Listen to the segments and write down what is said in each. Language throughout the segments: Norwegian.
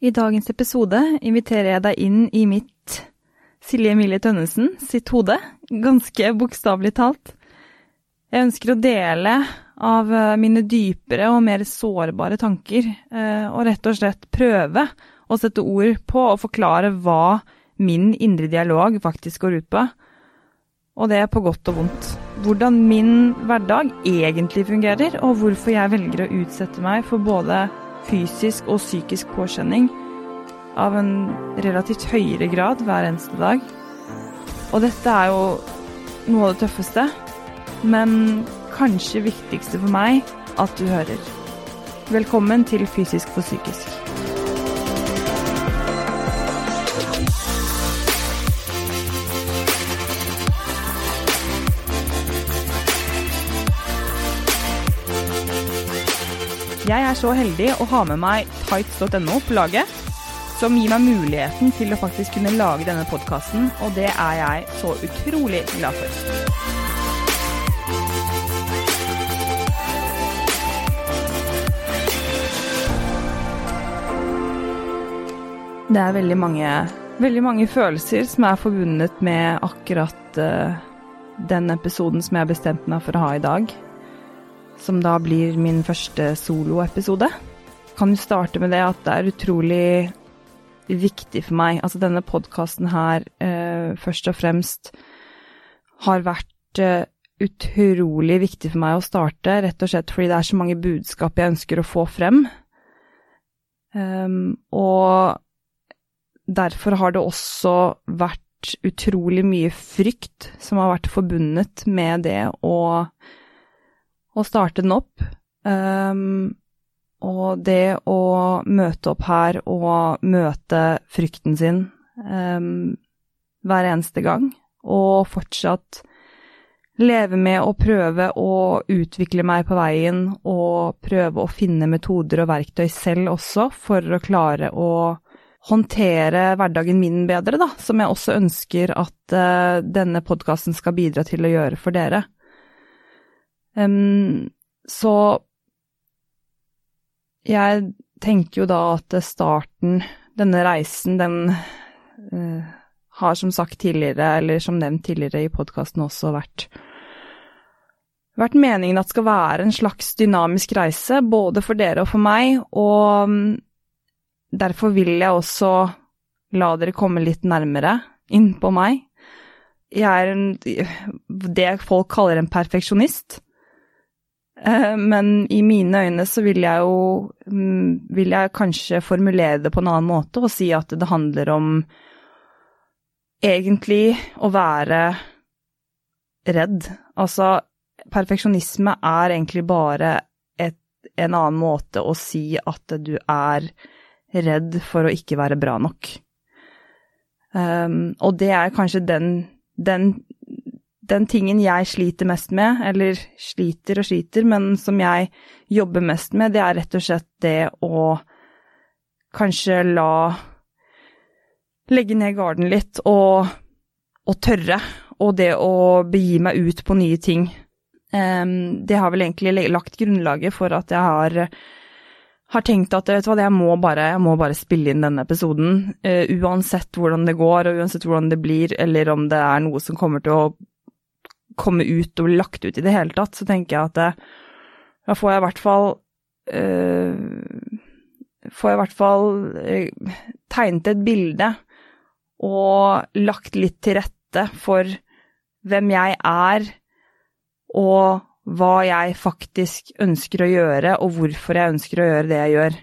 I dagens episode inviterer jeg deg inn i mitt Silje Emilie Tønnesen sitt hode, ganske bokstavelig talt. Jeg ønsker å dele av eh, mine dypere og mer sårbare tanker, eh, og rett og slett prøve å sette ord på og forklare hva min indre dialog faktisk går ut på. Og det er på godt og vondt. Hvordan min hverdag egentlig fungerer, og hvorfor jeg velger å utsette meg for både fysisk og psykisk påkjenning av en relativt høyere grad hver eneste dag. Og dette er jo noe av det tøffeste, men kanskje viktigste for meg at du hører. Velkommen til Fysisk for psykisk. Jeg er så heldig å ha med meg tights.no på laget, som gir meg muligheten til å faktisk kunne lage denne podkasten, og det er jeg så utrolig glad for. Det er veldig mange, veldig mange følelser som er forbundet med akkurat uh, den episoden som jeg har bestemt meg for å ha i dag som da blir min første soloepisode. Kan jo starte med det at det er utrolig viktig for meg. Altså denne podkasten her eh, først og fremst har vært eh, utrolig viktig for meg å starte, rett og slett fordi det er så mange budskap jeg ønsker å få frem. Um, og derfor har det også vært utrolig mye frykt som har vært forbundet med det å å starte den opp. Um, og det å møte opp her og møte frykten sin um, hver eneste gang, og fortsatt leve med å prøve å utvikle meg på veien og prøve å finne metoder og verktøy selv også for å klare å håndtere hverdagen min bedre, da, som jeg også ønsker at uh, denne podkasten skal bidra til å gjøre for dere. Um, så jeg tenker jo da at starten, denne reisen, den uh, har som sagt tidligere, eller som nevnt tidligere i podkasten også, vært vært meningen at det skal være en slags dynamisk reise, både for dere og for meg, og um, derfor vil jeg også la dere komme litt nærmere inn på meg. Jeg er en, det folk kaller en perfeksjonist. Eh, men i mine øyne så vil jeg jo mm, Vil jeg kanskje formulere det på en annen måte og si at det handler om egentlig å være redd. Altså, perfeksjonisme er egentlig bare et, en annen måte å si at du er redd for å ikke være bra nok. Um, og det er kanskje den, den den tingen jeg sliter mest med, eller sliter og sliter, men som jeg jobber mest med, det er rett og slett det å kanskje la Legge ned garden litt og, og tørre, og det å begi meg ut på nye ting. Um, det har vel egentlig lagt grunnlaget for at jeg har har tenkt at vet du hva, jeg må bare, jeg må bare spille inn denne episoden. Uh, uansett hvordan det går, og uansett hvordan det blir, eller om det er noe som kommer til å komme ut og bli lagt ut i det hele tatt, så tenker jeg at det, da får jeg i hvert fall øh, Får jeg i hvert fall øh, tegnet et bilde og lagt litt til rette for hvem jeg er, og hva jeg faktisk ønsker å gjøre, og hvorfor jeg ønsker å gjøre det jeg gjør.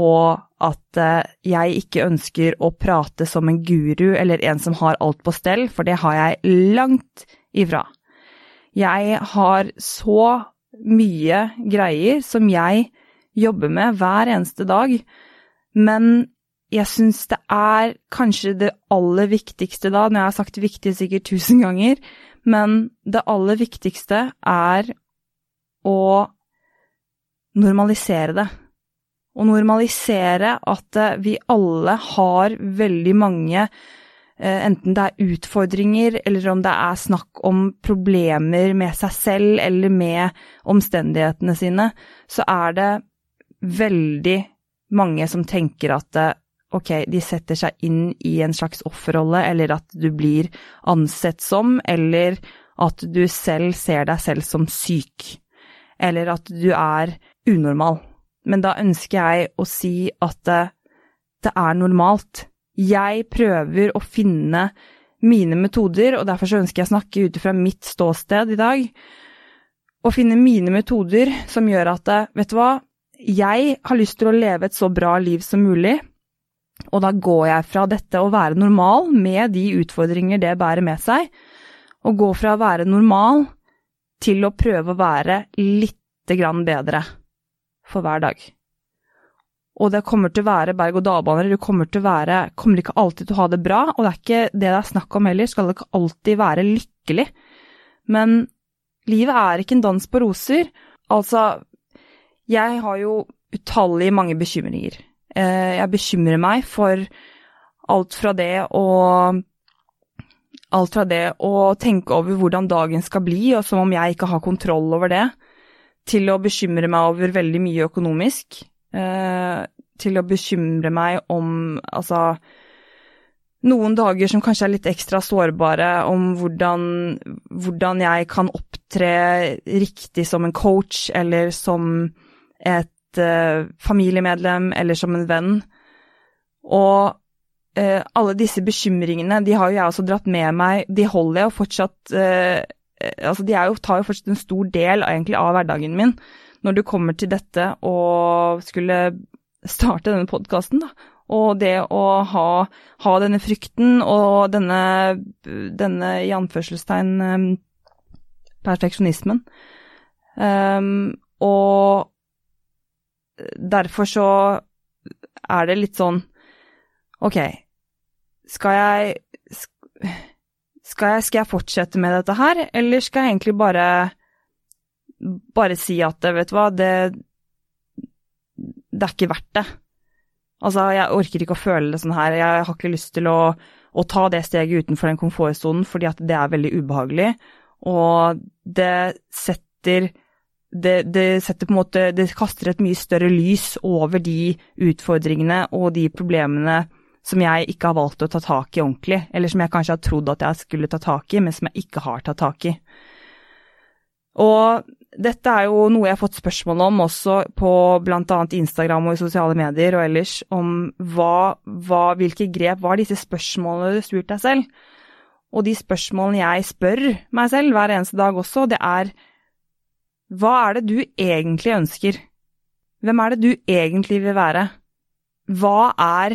Og at øh, jeg ikke ønsker å prate som en guru eller en som har alt på stell, for det har jeg langt ifra. Jeg har så mye greier som jeg jobber med hver eneste dag, men jeg syns det er kanskje det aller viktigste da, når jeg har sagt viktig sikkert tusen ganger, men det aller viktigste er å normalisere det. Å normalisere at vi alle har veldig mange Eh, enten det er utfordringer, eller om det er snakk om problemer med seg selv eller med omstendighetene sine, så er det veldig mange som tenker at ok, de setter seg inn i en slags offerrolle, eller at du blir ansett som, eller at du selv ser deg selv som syk, eller at du er unormal. Men da ønsker jeg å si at det, det er normalt. Jeg prøver å finne mine metoder, og derfor så ønsker jeg å snakke ut fra mitt ståsted i dag. Å finne mine metoder som gjør at, vet du hva, jeg har lyst til å leve et så bra liv som mulig. Og da går jeg fra dette å være normal, med de utfordringer det bærer med seg, og gå fra å være normal til å prøve å være lite grann bedre for hver dag. Og det kommer til å være berg-og-dal-baner, du kommer til å være Kommer ikke alltid til å ha det bra, og det er ikke det det er snakk om heller, skal det ikke alltid være lykkelig. Men livet er ikke en dans på roser. Altså, jeg har jo utallige mange bekymringer. Eh, jeg bekymrer meg for alt fra det å Alt fra det å tenke over hvordan dagen skal bli, og som om jeg ikke har kontroll over det, til å bekymre meg over veldig mye økonomisk, eh, til å bekymre meg om altså noen dager som kanskje er litt ekstra sårbare, om hvordan, hvordan jeg kan opptre riktig som en coach eller som et uh, familiemedlem eller som en venn. Og uh, alle disse bekymringene, de har jo jeg også dratt med meg, de holder jeg jo fortsatt uh, Altså, de jo, tar jo fortsatt en stor del egentlig av hverdagen min. Når du kommer til dette og skulle starte denne podkasten. Og det å ha, ha, denne frykten og denne, denne i anførselstegn perfeksjonismen. Um, og derfor så er det litt sånn Ok, skal jeg skal jeg, skal jeg fortsette med dette her, eller skal jeg egentlig bare bare si at vet du hva, det det er ikke verdt det. Altså, jeg orker ikke å føle det sånn her. Jeg har ikke lyst til å, å ta det steget utenfor den komfortsonen, fordi at det er veldig ubehagelig. Og det setter det, det, setter på en måte Det kaster et mye større lys over de utfordringene og de problemene som jeg ikke har valgt å ta tak i ordentlig, eller som jeg kanskje har trodd at jeg skulle ta tak i, men som jeg ikke har tatt tak i. Og dette er jo noe jeg har fått spørsmål om også på bl.a. Instagram og i sosiale medier og ellers, om hva, hva, hvilke grep Hva er disse spørsmålene du spurte deg selv? Og de spørsmålene jeg spør meg selv hver eneste dag også, det er hva er det du egentlig ønsker? Hvem er det du egentlig vil være? Hva er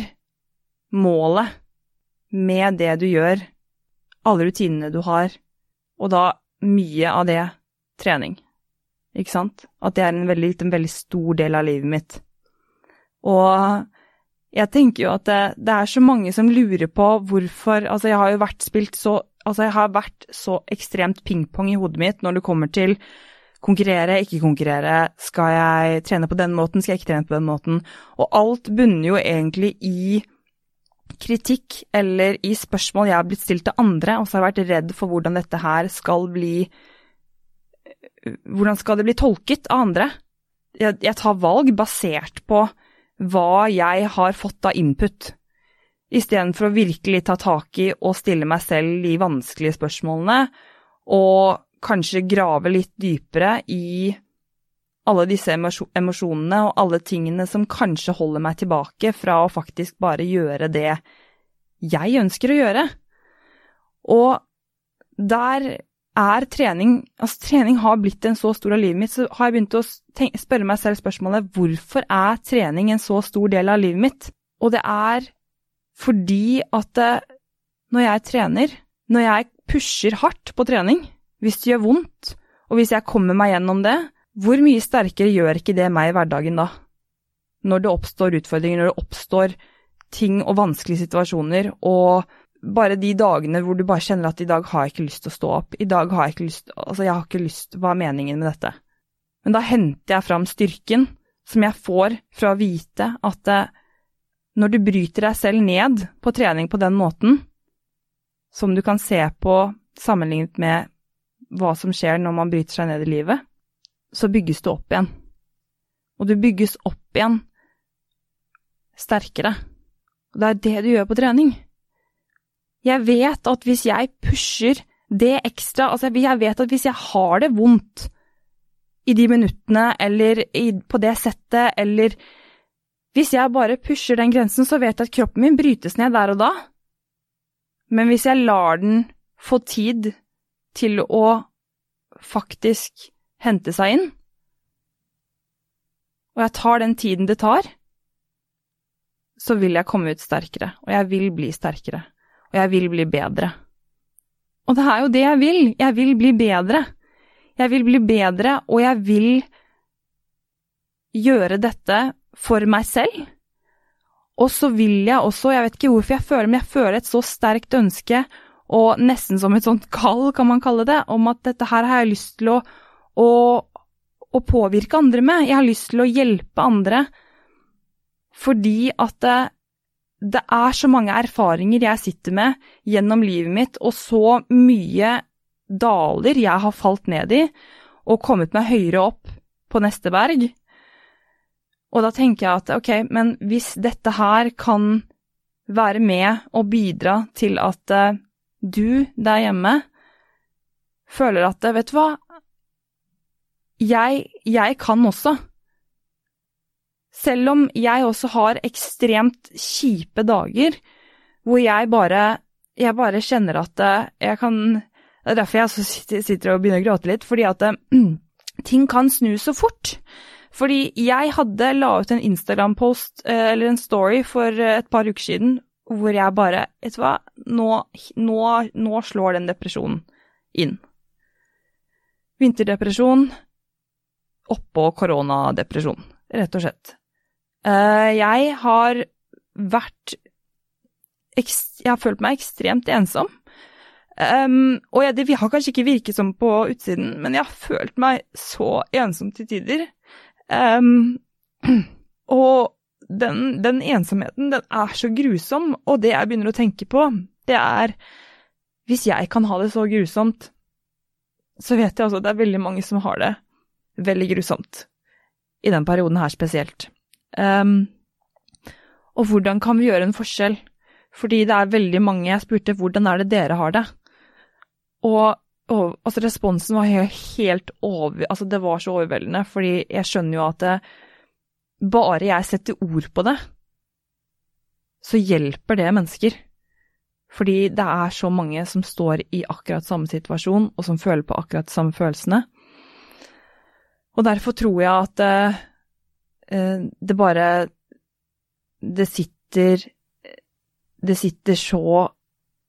målet med det du gjør, alle rutinene du har, og da mye av det trening, ikke sant? At det er en veldig, en veldig stor del av livet mitt. Og jeg tenker jo at det, det, er så mange som lurer på hvorfor Altså, jeg har jo vært spilt så Altså, jeg har vært så ekstremt pingpong i hodet mitt når det kommer til konkurrere, ikke konkurrere, skal jeg trene på den måten, skal jeg ikke trene på den måten? Og alt bunner jo egentlig i kritikk eller i spørsmål jeg har blitt stilt til andre, og så har jeg vært redd for hvordan dette her skal bli Hvordan skal det bli tolket av andre? Jeg, jeg tar valg basert på hva jeg har fått av input, istedenfor å virkelig ta tak i og stille meg selv de vanskelige spørsmålene, og kanskje grave litt dypere i alle disse emosjonene og alle tingene som kanskje holder meg tilbake fra å faktisk bare gjøre det jeg ønsker å gjøre. Og der er trening Altså, trening har blitt en så stor av livet mitt, så har jeg begynt å spørre meg selv spørsmålet hvorfor er trening en så stor del av livet mitt? Og det er fordi at når jeg trener, når jeg pusher hardt på trening, hvis det gjør vondt, og hvis jeg kommer meg gjennom det, hvor mye sterkere gjør ikke det meg i hverdagen da? Når det oppstår utfordringer, når det oppstår ting og vanskelige situasjoner, og bare de dagene hvor du bare kjenner at i dag har jeg ikke lyst til å stå opp, i dag har jeg ikke lyst Altså, jeg har ikke lyst Hva er meningen med dette? Men da henter jeg fram styrken som jeg får fra å vite at eh, når du bryter deg selv ned på trening på den måten, som du kan se på sammenlignet med hva som skjer når man bryter seg ned i livet, så bygges du opp igjen. Og du bygges opp igjen sterkere. Og det er det du gjør på trening. Jeg vet at hvis jeg pusher det ekstra, altså jeg vet at hvis jeg har det vondt i de minuttene eller i, på det settet, eller hvis jeg bare pusher den grensen, så vet jeg at kroppen min brytes ned der og da. Men hvis jeg lar den få tid til å faktisk hente seg inn, og jeg tar den tiden det tar, så vil jeg komme ut sterkere, og jeg vil bli sterkere, og jeg vil bli bedre. Og det er jo det jeg vil, jeg vil bli bedre. Jeg vil bli bedre, og jeg vil gjøre dette for meg selv. Og så vil jeg også, jeg vet ikke hvorfor jeg føler, men jeg føler et så sterkt ønske, og nesten som et sånt kall, kan man kalle det, om at dette her har jeg lyst til å, å å påvirke andre med. Jeg har lyst til å hjelpe andre fordi at det, det, er så mange erfaringer jeg sitter med gjennom livet mitt, og så mye daler jeg har falt ned i og kommet meg høyere opp på neste berg. Og da tenker jeg at ok, men hvis dette her kan være med og bidra til at uh, du der hjemme føler at vet du hva, jeg, jeg kan også. Selv om jeg også har ekstremt kjipe dager hvor jeg bare, jeg bare kjenner at eh, jeg kan Det er derfor jeg sitter, og begynner å gråte litt, fordi at eh, ting kan snu så fort. Fordi jeg hadde la ut en Instagram-post, eh, eller en story, for et par uker siden hvor jeg bare Vet du hva, nå, nå, nå slår den depresjonen inn. Vinterdepresjon, oppå koronadepresjon, rett og slett. Eh, jeg har vært Jeg har følt meg ekstremt ensom. Um, og jeg, det har kanskje ikke virket som på utsiden, men jeg har følt meg så ensom til tider. Um, og den, den, ensomheten, den er så grusom, og det jeg begynner å tenke på, det er Hvis jeg kan ha det så grusomt, så vet jeg altså at det er veldig mange som har det veldig grusomt. I den perioden her spesielt. Um, og hvordan kan vi gjøre en forskjell? Fordi det er veldig mange Jeg spurte hvordan er det dere har det? Og, og altså responsen var helt over Altså det var så overveldende, fordi jeg skjønner jo at det, bare jeg setter ord på det, så hjelper det mennesker. Fordi det er så mange som står i akkurat samme situasjon, og som føler på akkurat de samme følelsene. Og derfor tror jeg at uh, det bare Det sitter Det sitter så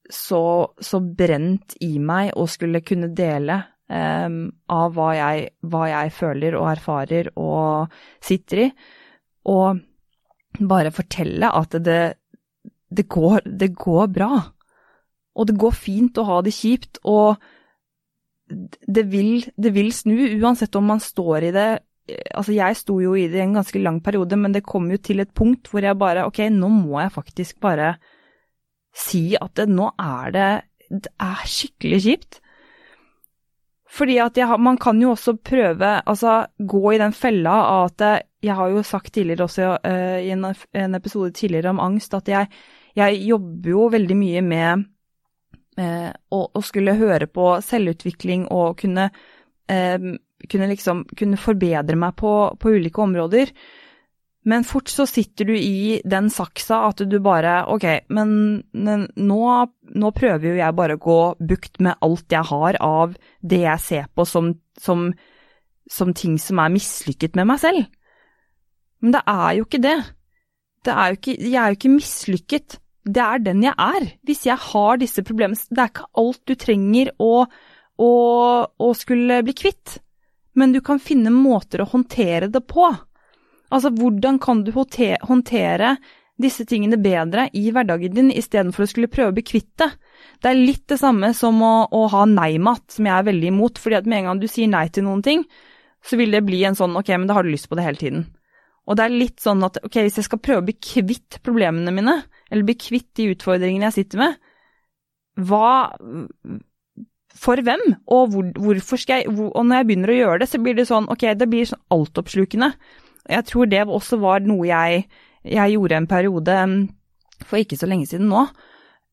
så, så brent i meg å skulle kunne dele um, av hva jeg, hva jeg, føler og erfarer og sitter i, og bare fortelle at det, det, går, det går bra. Og det går fint å ha det kjipt, og det vil, det vil snu, uansett om man står i det Altså, jeg sto jo i det en ganske lang periode, men det kom jo til et punkt hvor jeg bare Ok, nå må jeg faktisk bare si at det, nå er det Det er skikkelig kjipt. Fordi at jeg, man kan jo også prøve, altså gå i den fella av at Jeg har jo sagt tidligere også uh, i en, en, episode tidligere om angst at jeg, jeg jobber jo veldig mye med uh, å, å, skulle høre på selvutvikling og kunne, eh, kunne, liksom, kunne forbedre meg på, på, ulike områder. Men fort så sitter du i den saksa at du bare Ok, men, nå, nå, prøver jo jeg bare å gå bukt med alt jeg har av det jeg ser på som, som, som ting som er mislykket med meg selv. Men det er jo ikke det. det er ikke, jeg er jo ikke mislykket det er den jeg er. Hvis jeg har disse problemene Det er ikke alt du trenger å, å, å skulle bli kvitt, men du kan finne måter å håndtere det på. Altså, hvordan kan du håndtere disse tingene bedre i hverdagen din, istedenfor å skulle prøve å bli kvitt det? Det er litt det samme som å, å ha nei-mat, som jeg er veldig imot, fordi at med en gang du sier nei til noen ting, så vil det bli en sånn ok, men da har du lyst på det hele tiden. Og det er litt sånn at ok, hvis jeg skal prøve å bli kvitt problemene mine, eller bli kvitt de utfordringene jeg sitter med, hva For hvem? Og hvor, hvorfor skal jeg hvor, Og når jeg begynner å gjøre det, så blir det sånn ok, det blir sånn altoppslukende. Jeg tror det også var noe jeg, jeg gjorde en periode for ikke så lenge siden nå.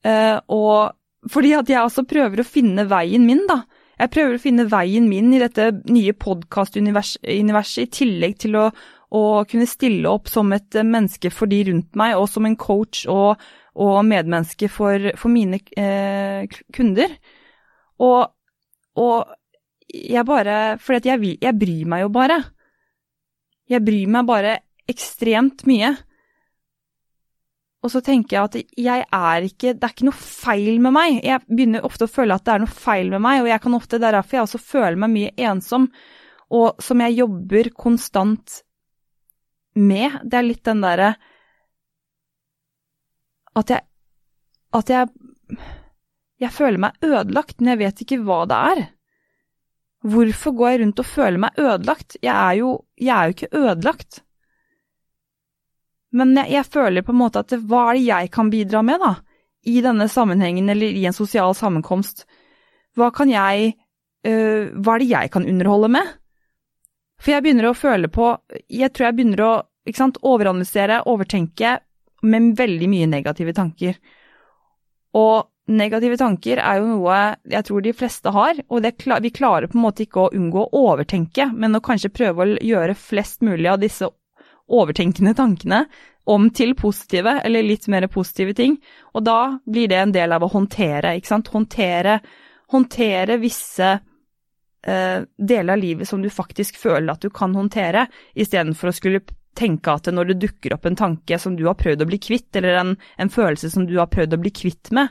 Uh, og fordi at jeg også prøver å finne veien min, da. Jeg prøver å finne veien min i dette nye podkastuniverset, i tillegg til å, å, kunne stille opp som et menneske for de rundt meg, og som en coach og, og medmenneske for, for mine eh, kunder. Og, og, jeg bare For jeg, jeg bryr meg jo bare. Jeg bryr meg bare ekstremt mye. Og så tenker jeg at jeg er ikke Det er ikke noe feil med meg. Jeg begynner ofte å føle at det er noe feil med meg, og jeg kan ofte, det er derfor jeg også føler meg mye ensom, og som jeg jobber konstant med. Det er litt den derre at jeg At jeg Jeg føler meg ødelagt, men jeg vet ikke hva det er. Hvorfor går jeg rundt og føler meg ødelagt? Jeg er jo, jeg er jo ikke ødelagt. Men jeg, jeg, føler på en måte at hva er det jeg kan bidra med, da? I denne sammenhengen eller i en sosial sammenkomst. Hva kan jeg øh, Hva er det jeg kan underholde med? For jeg begynner å føle på Jeg tror jeg begynner å ikke sant, overanalysere, overtenke med veldig mye negative tanker. Og negative tanker er jo noe jeg tror de fleste har, og det, vi klarer på en måte ikke å unngå å overtenke, men å kanskje prøve å gjøre flest mulig av disse overtenkende tankene om til positive, eller litt mer positive ting. Og da blir det en del av å håndtere, ikke sant. Håndtere, håndtere visse eh, deler av livet som du faktisk føler at du kan håndtere, istedenfor å skulle tenke at når det dukker opp en tanke som du har prøvd å bli kvitt, eller en, en følelse som du har prøvd å bli kvitt med,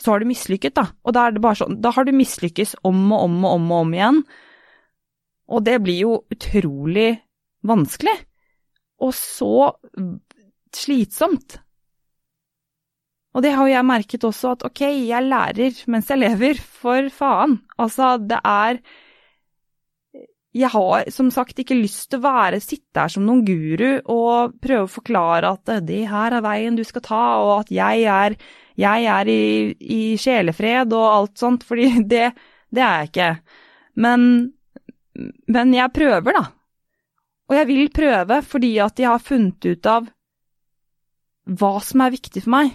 så har du mislykket, da. Og da er det bare sånn, da har du mislykkes om og om og om og om igjen. Og det blir jo utrolig vanskelig og så slitsomt. Og det har jo jeg merket også, at ok, jeg lærer mens jeg lever, for faen. Altså, det er Jeg har som sagt ikke lyst til å være, sitte her som noen guru og prøve å forklare at det her er veien du skal ta, og at jeg er, jeg er i, i sjelefred og alt sånt, fordi det, det er jeg ikke. Men, men jeg prøver, da. Og jeg vil prøve fordi at jeg har funnet ut av hva som er viktig for meg.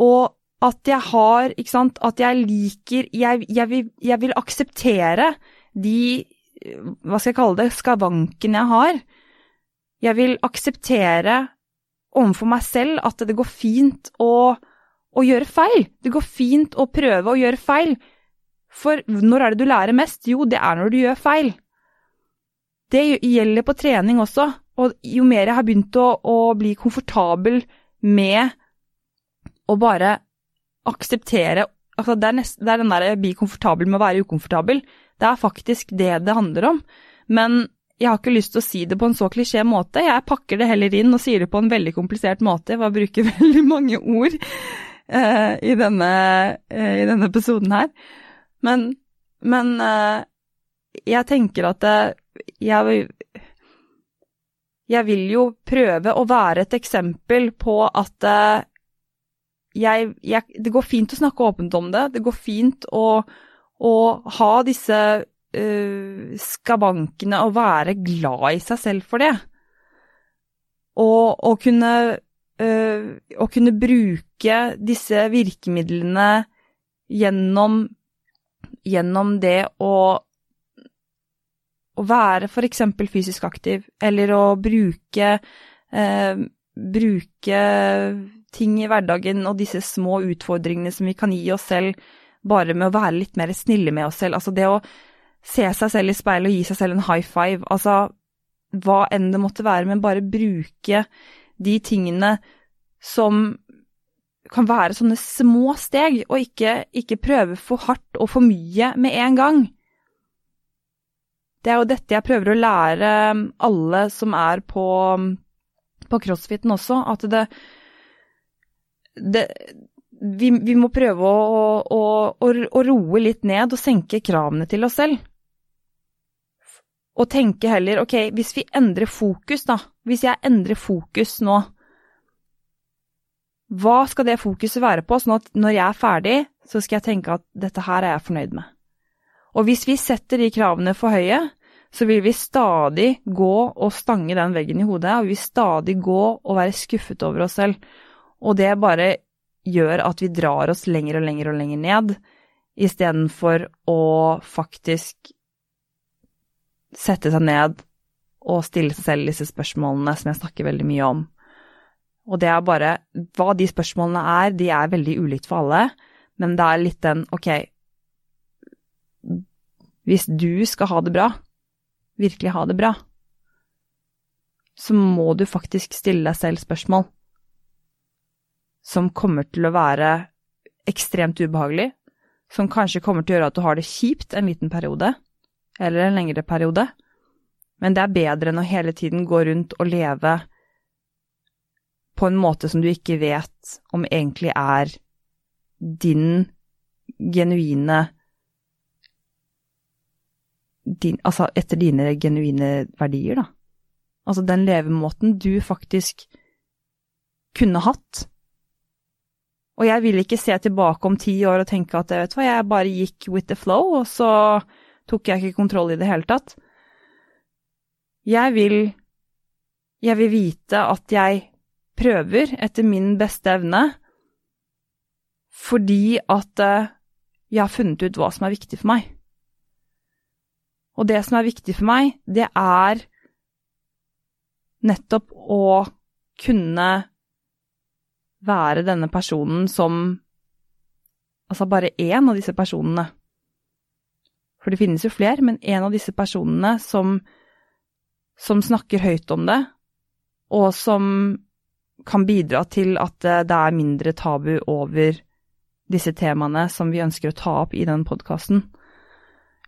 Og at jeg har, ikke sant, at jeg liker Jeg, jeg, vil, jeg vil, akseptere de, hva skal jeg kalle det, skavankene jeg har. Jeg vil akseptere overfor meg selv at det går fint å, å gjøre feil. Det går fint å prøve å gjøre feil. For når er det du lærer mest? Jo, det er når du gjør feil. Det gjelder på trening også, og jo mer jeg har begynt å, å bli komfortabel med å bare akseptere altså det, er nest, det er den der bli komfortabel med å være ukomfortabel. Det er faktisk det det handler om. Men jeg har ikke lyst til å si det på en så klisjé måte. Jeg pakker det heller inn og sier det på en veldig komplisert måte Jeg bruker veldig mange ord uh, i, denne, uh, i, denne, episoden her. Men, men uh, jeg tenker at jeg, jeg vil jo prøve å være et eksempel på at jeg, jeg, Det går fint å snakke åpent om det. Det går fint å, å ha disse uh, skavankene og være glad i seg selv for det. Og å kunne, uh, å kunne bruke disse virkemidlene gjennom, gjennom det å å være f.eks. fysisk aktiv, eller å bruke, eh, bruke ting i hverdagen og disse små utfordringene som vi kan gi oss selv bare med å være litt mer snille med oss selv. Altså det å se seg selv i speilet og gi seg selv en high five. Altså hva enn det måtte være, men bare bruke de tingene som kan være sånne små steg, og ikke, ikke prøve for hardt og for mye med en gang. Det er jo dette jeg prøver å lære um, alle som er på, um, på crossfiten også, at det, det vi, vi, må prøve å, å, å, å, roe litt ned og senke kravene til oss selv. Og tenke heller ok, hvis vi endrer fokus, da, hvis jeg endrer fokus nå, hva skal det fokuset være på, sånn at når jeg er ferdig, så skal jeg tenke at dette her er jeg fornøyd med. Og hvis vi setter de kravene for høye, så vil vi stadig gå og stange den veggen i hodet, og vi vil stadig gå og være skuffet over oss selv. Og det bare gjør at vi drar oss lenger og lenger og lenger ned, istedenfor å faktisk sette seg ned og stille seg selv disse spørsmålene som jeg snakker veldig mye om. Og det er bare Hva de spørsmålene er, de er veldig ulikt for alle, men det er litt den Ok, hvis du skal ha det bra, virkelig ha det bra, så må du faktisk stille deg selv spørsmål som kommer til å være ekstremt ubehagelig, som kanskje kommer til å gjøre at du har det kjipt en liten periode, eller en lengre periode, men det er bedre enn å hele tiden gå rundt og leve på en måte som du ikke vet om egentlig er din genuine din, Altså etter dine genuine verdier, da. Altså den levemåten du faktisk kunne hatt. Og jeg vil ikke se tilbake om ti år og tenke at vet hva, jeg bare gikk with the flow, og så tok jeg ikke kontroll i det hele tatt. Jeg vil Jeg vil vite at jeg prøver etter min beste evne, fordi at eh, jeg har funnet ut hva som er viktig for meg. Og det som er viktig for meg, det er nettopp å kunne være denne personen som Altså bare én av disse personene. For det finnes jo flere, men en av disse personene som, som snakker høyt om det, og som kan bidra til at det er mindre tabu over disse temaene som vi ønsker å ta opp i den podkasten.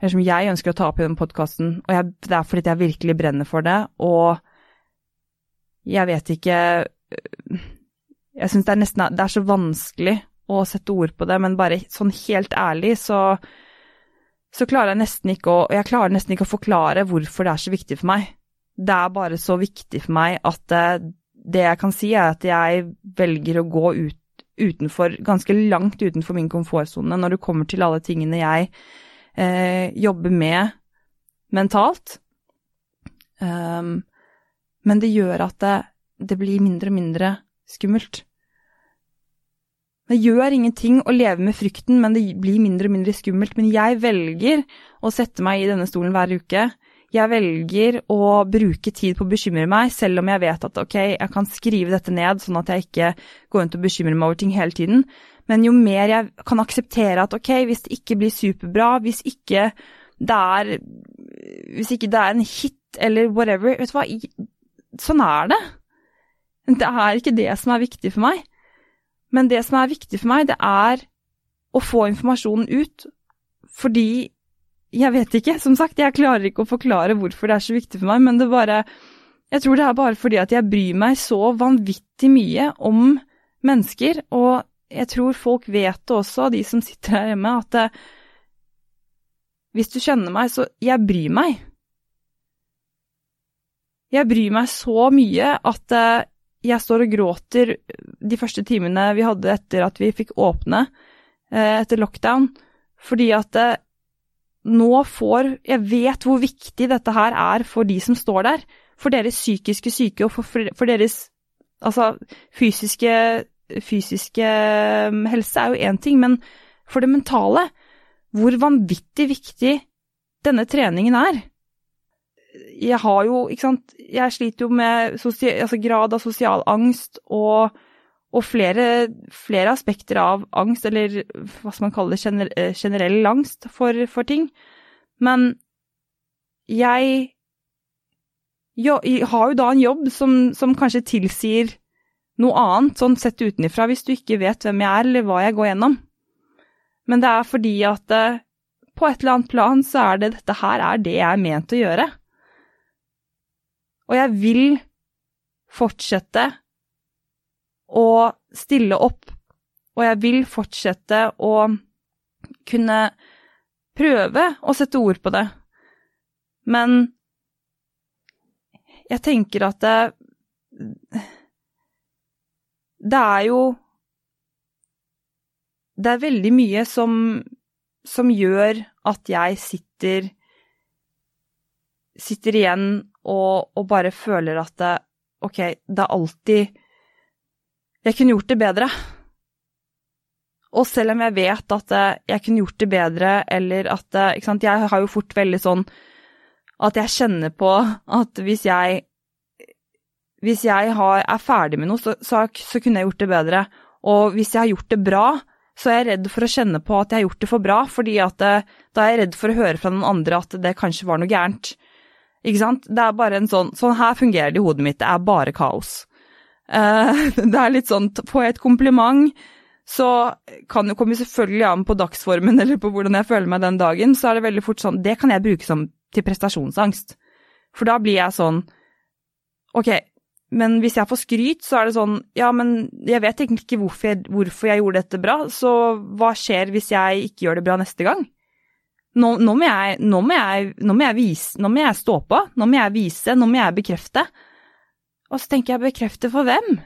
Eller som jeg ønsker å ta opp i den podkasten. Og jeg, det er fordi jeg virkelig brenner for det, og jeg vet ikke Jeg syns det er nesten Det er så vanskelig å sette ord på det, men bare sånn helt ærlig så så klarer jeg nesten ikke å Jeg klarer nesten ikke å forklare hvorfor det er så viktig for meg. Det er bare så viktig for meg at det jeg kan si, er at jeg velger å gå ut utenfor, ganske langt utenfor min komfortsone når det kommer til alle tingene jeg eh, jobber med mentalt. Um, men det gjør at det, det blir mindre og mindre skummelt. Det gjør ingenting å leve med frykten, men det blir mindre og mindre skummelt. Men jeg velger å sette meg i denne stolen hver uke. Jeg velger å bruke tid på å bekymre meg, selv om jeg vet at ok, jeg kan skrive dette ned, sånn at jeg ikke går rundt og bekymrer meg over ting hele tiden. Men jo mer jeg kan akseptere at ok, hvis det ikke blir superbra, hvis ikke det er Hvis ikke det er en hit eller whatever, vet du hva, sånn er det. Det er ikke det som er viktig for meg. Men det som er viktig for meg, det er å få informasjonen ut, fordi jeg vet ikke, som sagt, jeg klarer ikke å forklare hvorfor det er så viktig for meg, men det bare Jeg tror det er bare fordi at jeg bryr meg så vanvittig mye om mennesker, og jeg tror folk vet det også, de som sitter her hjemme, at det, hvis du kjenner meg, så jeg bryr meg. Jeg bryr meg så mye at eh, jeg står og gråter de første timene vi hadde etter at vi fikk åpne eh, etter lockdown, fordi at eh, nå får Jeg vet hvor viktig dette her er for de som står der. For deres psykiske syke og for, for deres altså, fysiske, fysiske helse er jo én ting, men for det mentale, hvor vanvittig viktig denne treningen er jeg har jo, ikke sant Jeg sliter jo med altså grad av sosial angst og, og flere, flere, aspekter av angst, eller hva skal man kalle det, gener, eh, generell angst for, for, ting. Men jeg, jeg har jo da en jobb som, som kanskje tilsier noe annet, sånn sett utenifra, hvis du ikke vet hvem jeg er eller hva jeg går gjennom. Men det er fordi at eh, på et eller annet plan så er det dette her er det jeg er ment å gjøre. Og jeg vil fortsette å stille opp, og jeg vil fortsette å kunne prøve å sette ord på det. Men jeg tenker at det Det er jo Det er veldig mye som, som gjør at jeg sitter sitter igjen og, og bare føler at det, ok, det er alltid Jeg kunne gjort det bedre. Og selv om jeg vet at jeg kunne gjort det bedre, eller at Ikke sant, jeg har jo fort veldig sånn at jeg kjenner på at hvis jeg Hvis jeg har, er ferdig med noe, så, så, så kunne jeg gjort det bedre. Og hvis jeg har gjort det bra, så er jeg redd for å kjenne på at jeg har gjort det for bra, fordi at da er jeg redd for å høre fra noen andre at det kanskje var noe gærent. Ikke sant? Det er bare en sånn Sånn her fungerer det i hodet mitt, det er bare kaos. Uh, det er litt sånn Får jeg et kompliment, så kan det komme selvfølgelig an på dagsformen eller på hvordan jeg føler meg den dagen, så er det veldig fort sånn Det kan jeg bruke som til prestasjonsangst. For da blir jeg sånn Ok, men hvis jeg får skryt, så er det sånn Ja, men jeg vet egentlig ikke hvorfor jeg, hvorfor jeg gjorde dette bra, så hva skjer hvis jeg ikke gjør det bra neste gang? Nå, nå, må, jeg, nå, må, jeg, nå må, jeg, vise, nå må jeg stå på, nå må jeg vise, nå må jeg bekrefte. Og så tenker jeg bekrefte for hvem?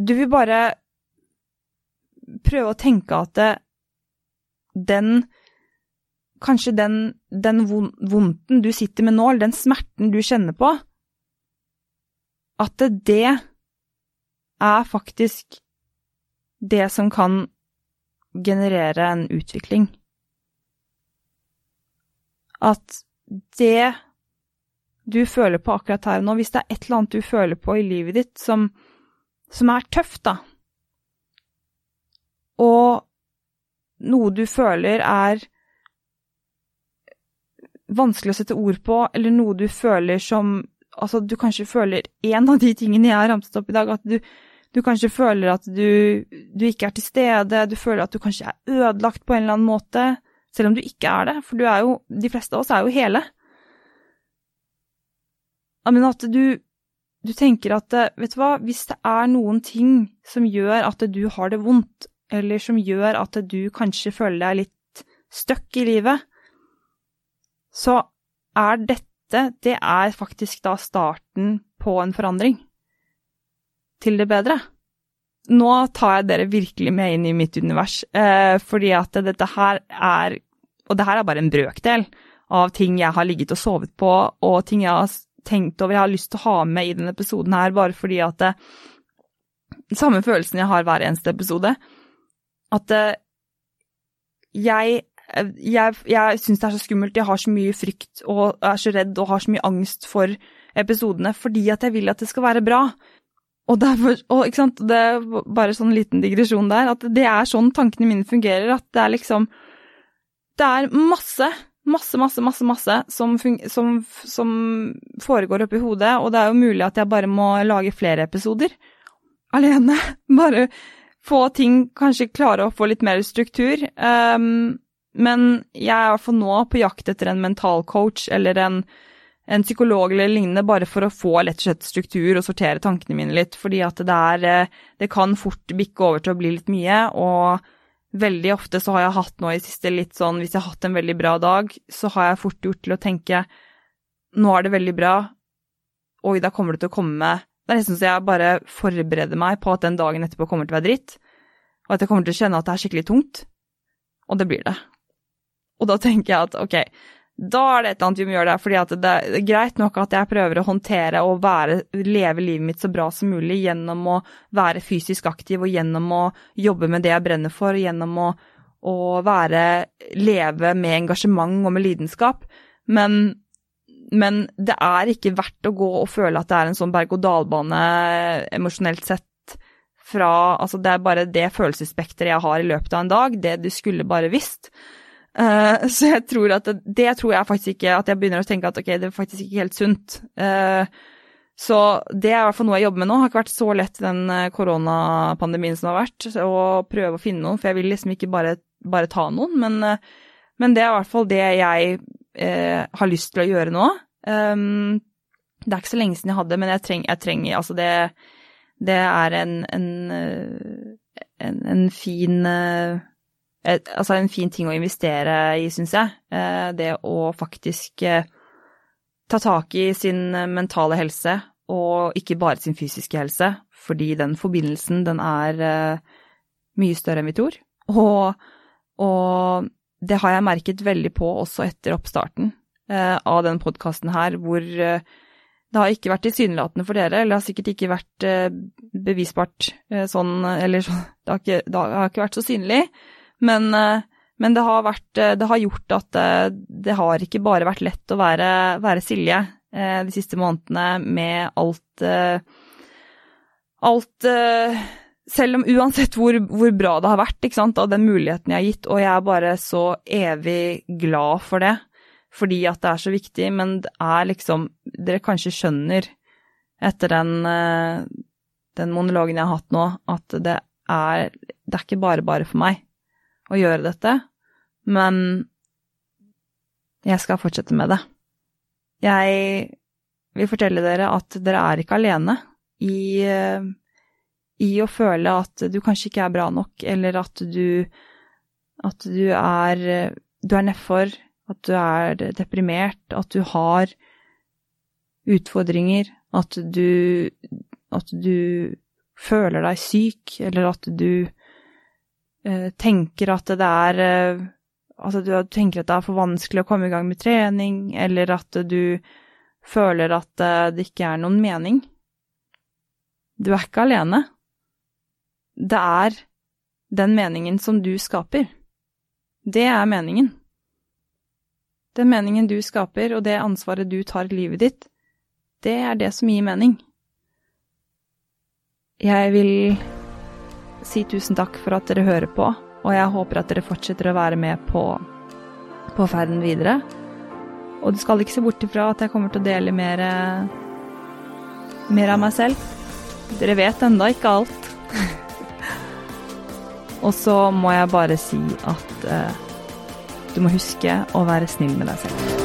Du vil bare prøve å tenke at den Kanskje den, den vondten du sitter med nå, eller den smerten du kjenner på, at det er faktisk det som kan generere en utvikling. At det du føler på akkurat her og nå, hvis det er et eller annet du føler på i livet ditt som, som er tøft, da, og noe du føler er vanskelig å sette ord på, eller noe du føler som altså du kanskje føler en av de tingene jeg har ramset opp i dag, at du, du kanskje føler at du, du, ikke er til stede, du føler at du kanskje er ødelagt på en eller annen måte, selv om du ikke er det, for er jo, de fleste av oss er jo hele. Men at du, du tenker at, vet du hva, hvis det er noen ting som gjør at du har det vondt, eller som gjør at du kanskje føler deg litt stuck i livet, så er dette, det er faktisk da starten på en forandring. Til det bedre. Nå tar jeg dere virkelig med inn i mitt univers, eh, fordi at dette her er Og det her er bare en brøkdel av ting jeg har ligget og sovet på, og ting jeg har tenkt over jeg har lyst til å ha med i denne episoden her, bare fordi at det, Samme følelsen jeg har hver eneste episode. At det, jeg jeg, jeg syns det er så skummelt, jeg har så mye frykt og er så redd og har så mye angst for episodene fordi at jeg vil at det skal være bra. Og, derfor, og ikke sant, det er bare sånn liten digresjon der, at det er sånn tankene mine fungerer, at det er liksom Det er masse, masse, masse, masse, masse som, som, som foregår oppi hodet, og det er jo mulig at jeg bare må lage flere episoder alene. Bare få ting Kanskje klare å få litt mer struktur. Um, men jeg er i hvert fall nå på jakt etter en mentalcoach eller en, en, psykolog eller lignende, bare for å få lett og slett struktur og sortere tankene mine litt. Fordi at det er eh, Det kan fort bikke over til å bli litt mye, og veldig ofte så har jeg hatt nå i siste litt sånn Hvis jeg har hatt en veldig bra dag, så har jeg fort gjort til å tenke Nå er det veldig bra. Oi, da kommer det til å komme Det er nesten så jeg bare forbereder meg på at den dagen etterpå kommer til å være dritt, og at jeg kommer til å kjenne at det er skikkelig tungt. Og det blir det. Og da tenker jeg at ok, da er det et eller annet vi må gjøre der, fordi det er greit nok at jeg prøver å håndtere og være, leve livet mitt så bra som mulig gjennom å være fysisk aktiv og gjennom å jobbe med det jeg brenner for, gjennom å, å være, leve med engasjement og med lidenskap. Men, men det er ikke verdt å gå og føle at det er en sånn berg-og-dal-bane emosjonelt sett fra Altså, det er bare det følelsesspekteret jeg har i løpet av en dag, det du skulle bare visst. Uh, så jeg tror at det, det, tror jeg faktisk ikke At jeg begynner å tenke at ok, det er faktisk ikke helt sunt. Uh, så det er i hvert fall noe jeg jobber med nå. Det har ikke vært så lett den eh, koronapandemien som har vært, å prøve å finne noen, for jeg vil liksom ikke bare, bare ta noen. Men, men, det er i hvert fall det jeg uh, har lyst til å gjøre nå. Um, det er ikke så lenge siden jeg hadde, men jeg, treng, jeg trenger Altså, det, det er en, en, en, en fin et, altså en fin ting å investere i, syns jeg. Eh, det å faktisk eh, ta tak i sin mentale helse, og ikke bare sin fysiske helse, fordi den forbindelsen, den er eh, mye større enn vi tror. Og, og det har jeg merket veldig på også etter oppstarten. eh, av den podkasten her hvor eh, det har ikke vært tilsynelatende for dere, eller det har sikkert ikke vært eh, bevisbart eh, sånn, eller det, det har ikke vært så synlig, men, eh, men det, har vært, det har gjort at det har ikke bare vært lett å være, være Silje de siste månedene med alt Alt Selv om uansett hvor, hvor, bra det har vært, og den muligheten jeg har gitt, og jeg er bare så evig glad for det fordi at det er så viktig, men det er liksom Dere kanskje skjønner etter den, eh, den monologen jeg har hatt nå, at det er Det er ikke bare bare for meg å gjøre dette, men jeg skal fortsette med det. Jeg vil fortelle dere at dere er ikke alene i, i å føle at du kanskje ikke er bra nok, eller at du at du er er nedfor, at du er deprimert, at du har utfordringer, at du, at du føler deg syk, eller at du tenker at det er eh, Altså, du tenker at det er for vanskelig å komme i gang med trening, eller at du føler at eh, det ikke er noen mening. Du er ikke alene. Det er den meningen som du skaper. Det er meningen. Den meningen du skaper, og det ansvaret du tar i livet ditt, det er det som gir mening. Jeg vil si tusen takk for at dere hører på, og jeg håper at dere fortsetter å være med på, på ferden videre. Og du skal ikke se bort ifra at jeg kommer til å dele mer, mer av meg selv. Dere vet enda ikke alt. og så må jeg bare si at eh, du må huske å være snill med deg selv.